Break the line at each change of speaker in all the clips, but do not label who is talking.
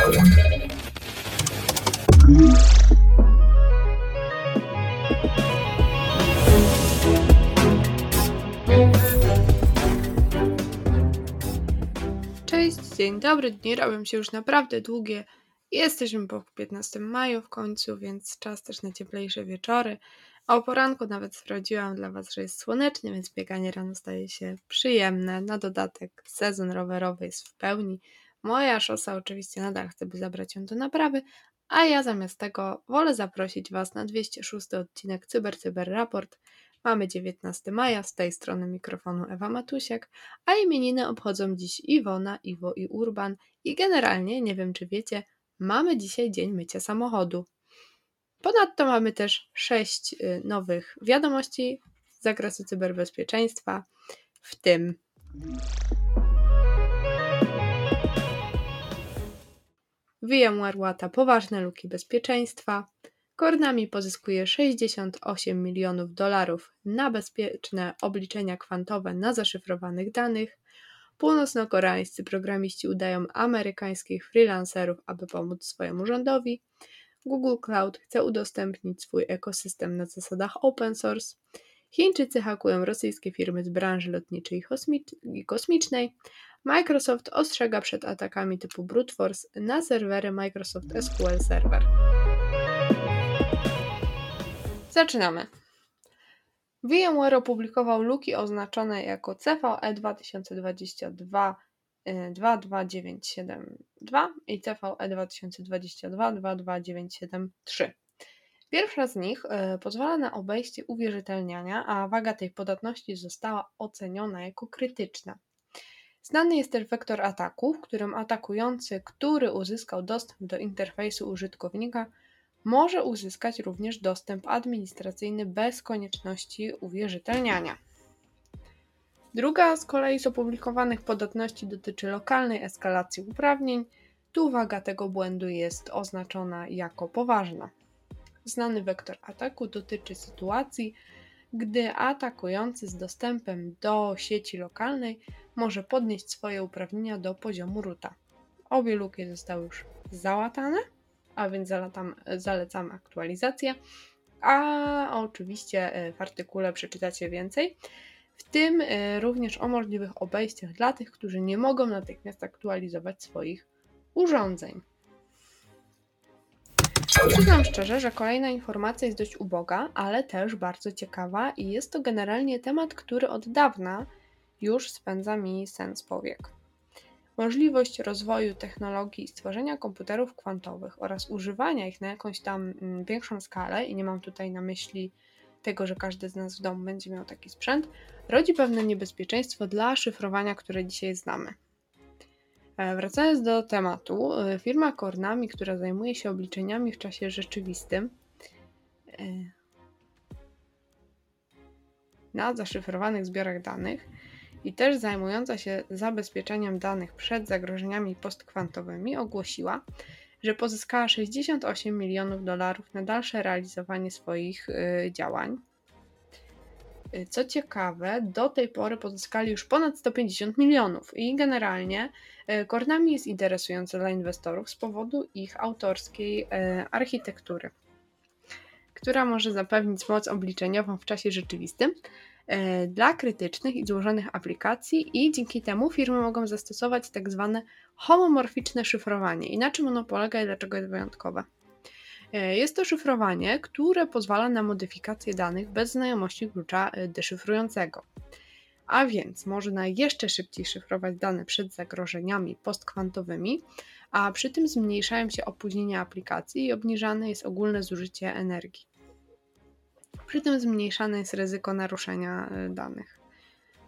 Cześć, dzień dobry, dni robią się już naprawdę długie. Jesteśmy po 15 maju w końcu, więc czas też na cieplejsze wieczory. A o poranku nawet sprawdziłam dla Was, że jest słonecznie, więc bieganie rano staje się przyjemne. Na dodatek sezon rowerowy jest w pełni. Moja szosa oczywiście nadal chce, by zabrać ją do naprawy, a ja zamiast tego wolę zaprosić Was na 206 odcinek Cyber Cyber Raport. Mamy 19 maja, z tej strony mikrofonu Ewa Matusiak, a imieniny obchodzą dziś Iwona, Iwo i Urban i generalnie, nie wiem czy wiecie, mamy dzisiaj dzień mycia samochodu. Ponadto mamy też 6 y, nowych wiadomości z zakresu cyberbezpieczeństwa, w tym VMware łata poważne luki bezpieczeństwa, Kornami pozyskuje 68 milionów dolarów na bezpieczne obliczenia kwantowe na zaszyfrowanych danych. Północno-koreańscy programiści udają amerykańskich freelancerów, aby pomóc swojemu rządowi. Google Cloud chce udostępnić swój ekosystem na zasadach open source. Chińczycy hakują rosyjskie firmy z branży lotniczej i kosmicznej. Microsoft ostrzega przed atakami typu brute force na serwery Microsoft SQL Server. Zaczynamy. VMware opublikował luki oznaczone jako CVE 2022 22972 i CVE 2022 22973. Pierwsza z nich e, pozwala na obejście uwierzytelniania, a waga tej podatności została oceniona jako krytyczna. Znany jest też wektor ataku, w którym atakujący, który uzyskał dostęp do interfejsu użytkownika, może uzyskać również dostęp administracyjny bez konieczności uwierzytelniania. Druga z kolei z opublikowanych podatności dotyczy lokalnej eskalacji uprawnień. Tu waga tego błędu jest oznaczona jako poważna. Znany wektor ataku dotyczy sytuacji, gdy atakujący z dostępem do sieci lokalnej może podnieść swoje uprawnienia do poziomu ruta. Obie luki zostały już załatane a więc zalecam, zalecam aktualizację. A oczywiście e, w artykule przeczytacie więcej, w tym e, również o możliwych obejściach dla tych, którzy nie mogą natychmiast aktualizować swoich urządzeń. Przyznam szczerze, że kolejna informacja jest dość uboga, ale też bardzo ciekawa i jest to generalnie temat, który od dawna już spędza mi sens powiek możliwość rozwoju technologii stworzenia komputerów kwantowych oraz używania ich na jakąś tam mm, większą skalę, i nie mam tutaj na myśli tego, że każdy z nas w domu będzie miał taki sprzęt, rodzi pewne niebezpieczeństwo dla szyfrowania, które dzisiaj znamy. E, wracając do tematu, e, firma Kornami, która zajmuje się obliczeniami w czasie rzeczywistym, e, na zaszyfrowanych zbiorach danych, i też zajmująca się zabezpieczeniem danych przed zagrożeniami postkwantowymi ogłosiła, że pozyskała 68 milionów dolarów na dalsze realizowanie swoich działań. Co ciekawe, do tej pory pozyskali już ponad 150 milionów i generalnie y, Kornami jest interesujące dla inwestorów z powodu ich autorskiej architektury, która może zapewnić moc obliczeniową w czasie rzeczywistym, E, dla krytycznych i złożonych aplikacji i dzięki temu firmy mogą zastosować tak zwane homomorficzne szyfrowanie. I na czym ono polega i dlaczego jest wyjątkowe? E, jest to szyfrowanie, które pozwala na modyfikację danych bez znajomości klucza e, deszyfrującego. A więc można jeszcze szybciej szyfrować dane przed zagrożeniami postkwantowymi, a przy tym zmniejszają się opóźnienia aplikacji i obniżane jest ogólne zużycie energii. Przy tym zmniejszane jest ryzyko naruszenia e, danych.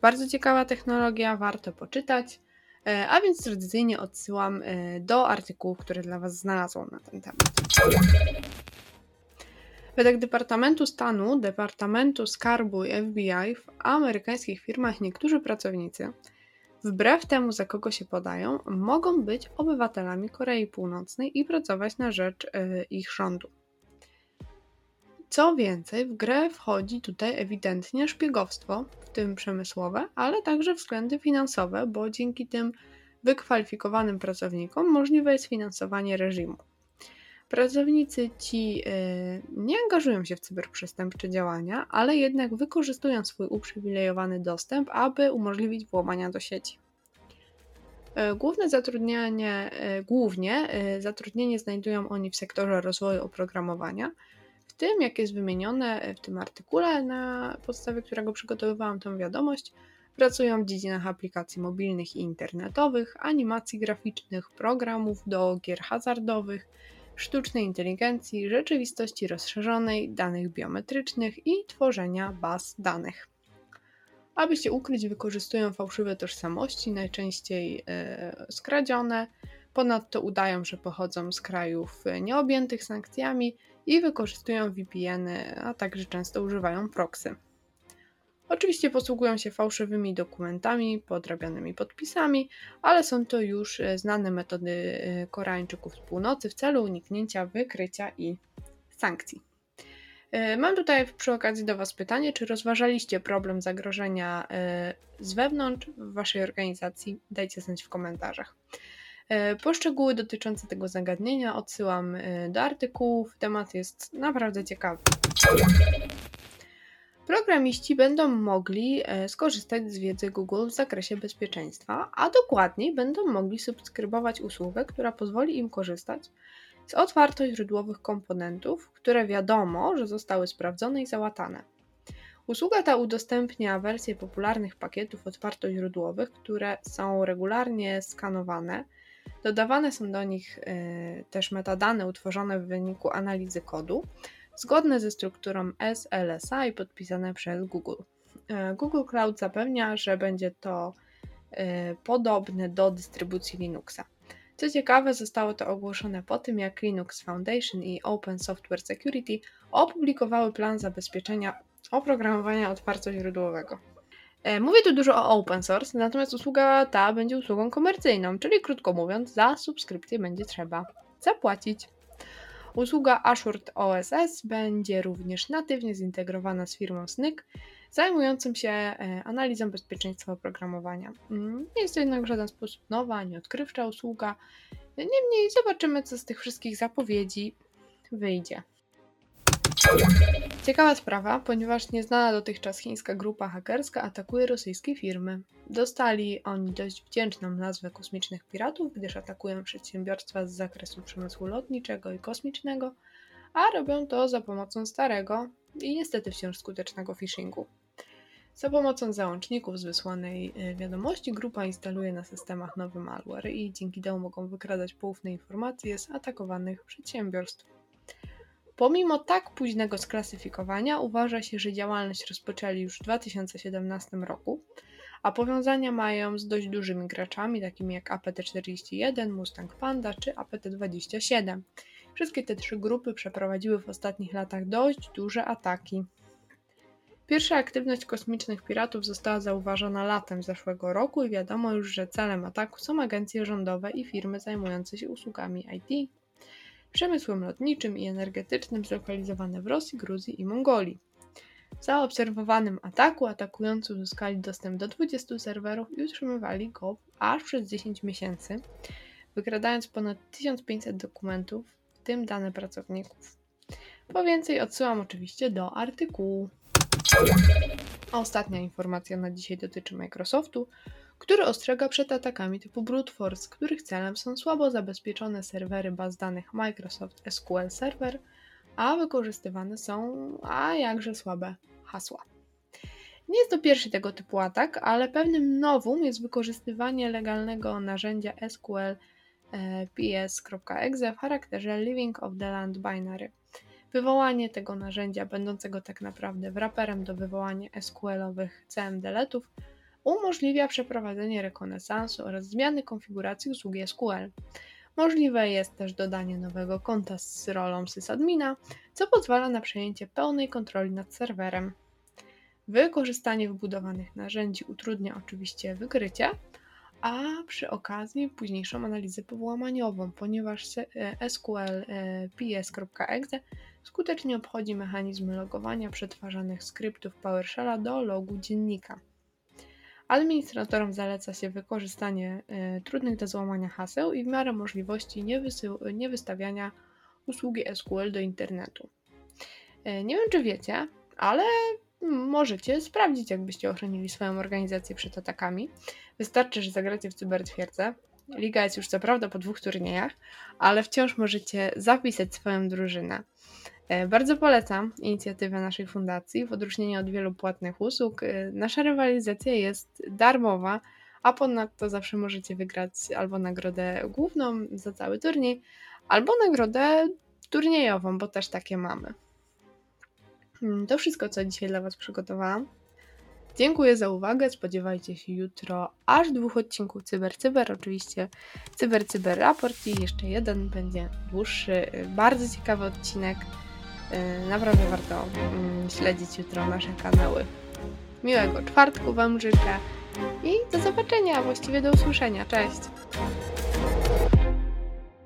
Bardzo ciekawa technologia, warto poczytać. E, a więc tradycyjnie odsyłam e, do artykułów, które dla Was znalazłam na ten temat. Według Departamentu Stanu, Departamentu Skarbu i FBI w amerykańskich firmach niektórzy pracownicy, wbrew temu za kogo się podają, mogą być obywatelami Korei Północnej i pracować na rzecz ich rządu. Co więcej, w grę wchodzi tutaj ewidentnie szpiegowstwo, w tym przemysłowe, ale także względy finansowe, bo dzięki tym wykwalifikowanym pracownikom możliwe jest finansowanie reżimu. Pracownicy ci y, nie angażują się w cyberprzestępcze działania, ale jednak wykorzystują swój uprzywilejowany dostęp, aby umożliwić włamania do sieci. Y, główne zatrudnienie, y, głównie zatrudnienie znajdują oni w sektorze rozwoju oprogramowania, w tym, jak jest wymienione w tym artykule, na podstawie którego przygotowywałam tę wiadomość, pracują w dziedzinach aplikacji mobilnych i internetowych, animacji graficznych, programów do gier hazardowych, sztucznej inteligencji, rzeczywistości rozszerzonej, danych biometrycznych i tworzenia baz danych. Aby się ukryć, wykorzystują fałszywe tożsamości, najczęściej e, skradzione. Ponadto udają, że pochodzą z krajów nieobjętych sankcjami i wykorzystują VPN-y, a także często używają proxy. Oczywiście posługują się fałszywymi dokumentami, podrabianymi podpisami, ale są to już e, znane metody e, Koreańczyków z północy w celu uniknięcia wykrycia i sankcji. E, mam tutaj przy okazji do Was pytanie, czy rozważaliście problem zagrożenia z wewnątrz w Waszej organizacji? Dajcie znać w komentarzach. Poszczegóły dotyczące tego zagadnienia odsyłam do artykułów. Temat jest naprawdę ciekawy. Programiści będą mogli e, skorzystać z wiedzy Google w zakresie bezpieczeństwa, a dokładniej będą mogli subskrybować usługę, która pozwoli im korzystać z otwartoźródłowych komponentów, które wiadomo, że zostały sprawdzone i załatane. Usługa ta udostępnia wersje popularnych pakietów otwartoźródłowych, które są regularnie skanowane. Dodawane są do nich y, też metadane utworzone w wyniku analizy kodu, zgodne ze strukturą SLSA i podpisane przez Google. E, Google Cloud zapewnia, że będzie to e, podobne do dystrybucji Linuxa. Co ciekawe, zostało to ogłoszone po tym, jak Linux Foundation i Open Software Security opublikowały plan zabezpieczenia oprogramowania otwartoźródłowego. E, mówię tu dużo o open source, natomiast usługa ta będzie usługą komercyjną, czyli krótko mówiąc, za subskrypcję będzie trzeba zapłacić. Usługa Assured OSS będzie również natywnie zintegrowana z firmą SNYK, zajmującą się e, analizą bezpieczeństwa oprogramowania. Mm, nie jest to jednak w żaden sposób nowa ani odkrywcza usługa. Niemniej zobaczymy, co z tych wszystkich zapowiedzi wyjdzie. Ciekawa sprawa, ponieważ nieznana dotychczas chińska grupa hakerska atakuje rosyjskie firmy. Dostali oni dość wdzięczną nazwę kosmicznych piratów, gdyż atakują przedsiębiorstwa z zakresu przemysłu lotniczego i kosmicznego, a robią to za pomocą starego i niestety wciąż skutecznego phishingu. Za pomocą załączników z wysłanej y, wiadomości grupa instaluje na systemach nowy malware i dzięki temu mogą wykradać poufne informacje z atakowanych przedsiębiorstw. Pomimo tak późnego sklasyfikowania uważa się, że działalność rozpoczęli już w 2017 roku, a powiązania mają z dość dużymi graczami, takimi jak APT-41, Mustang Panda czy APT-27. Wszystkie te trzy grupy przeprowadziły w ostatnich latach dość duże ataki. Pierwsza aktywność kosmicznych piratów została zauważona latem zeszłego roku i wiadomo już, że celem ataku są agencje rządowe i firmy zajmujące się usługami IT przemysłem lotniczym i energetycznym zlokalizowane w Rosji, Gruzji i Mongolii. W zaobserwowanym ataku atakujący uzyskali dostęp do 20 serwerów i utrzymywali go aż przez 10 miesięcy, wykradając ponad 1500 dokumentów, w tym dane pracowników. Po więcej odsyłam oczywiście do artykułu. Ostatnia informacja na dzisiaj dotyczy Microsoftu, który ostrzega przed atakami typu brute force, których celem są słabo zabezpieczone serwery baz danych Microsoft SQL Server, a wykorzystywane są a jakże słabe hasła. Nie jest to pierwszy tego typu atak, ale pewnym nowum jest wykorzystywanie legalnego narzędzia SQL e, ps.exe w charakterze Living of the Land Binary. Wywołanie tego narzędzia, będącego tak naprawdę wraperem do wywołania SQL-owych CMDLetów, umożliwia przeprowadzenie rekonesansu oraz zmiany konfiguracji usługi SQL. Możliwe jest też dodanie nowego konta z rolą sysadmina, co pozwala na przejęcie pełnej kontroli nad serwerem. Wykorzystanie wbudowanych narzędzi utrudnia oczywiście wykrycie, a przy okazji późniejszą analizę powłamaniową, ponieważ SQL e, ps.exe skutecznie obchodzi mechanizmy logowania przetwarzanych skryptów PowerShella do logu dziennika. Administratorom zaleca się wykorzystanie y, trudnych do złamania haseł i w miarę możliwości nie, wysył- nie wystawiania usługi SQL do internetu. Y, nie wiem, czy wiecie, ale możecie sprawdzić, jakbyście ochronili swoją organizację przed atakami. Wystarczy, że zagracie w cybertwierdzę. Liga jest już co prawda po dwóch turniejach, ale wciąż możecie zapisać swoją drużynę. E, bardzo polecam inicjatywę naszej fundacji. W odróżnieniu od wielu płatnych usług, e, nasza rywalizacja jest darmowa, a ponadto zawsze możecie wygrać albo nagrodę główną za cały turniej, albo nagrodę turniejową, bo też takie mamy. Hmm, to wszystko, co dzisiaj dla Was przygotowałam. Dziękuję za uwagę. Spodziewajcie się jutro aż dwóch odcinków Cyber Cyber. Oczywiście Cyber Cyber Raport i jeszcze jeden będzie dłuższy, bardzo ciekawy odcinek. Y, naprawdę warto mm, śledzić jutro nasze kanały. Miłego czwartku Wam życzę i do zobaczenia, właściwie do usłyszenia. Cześć!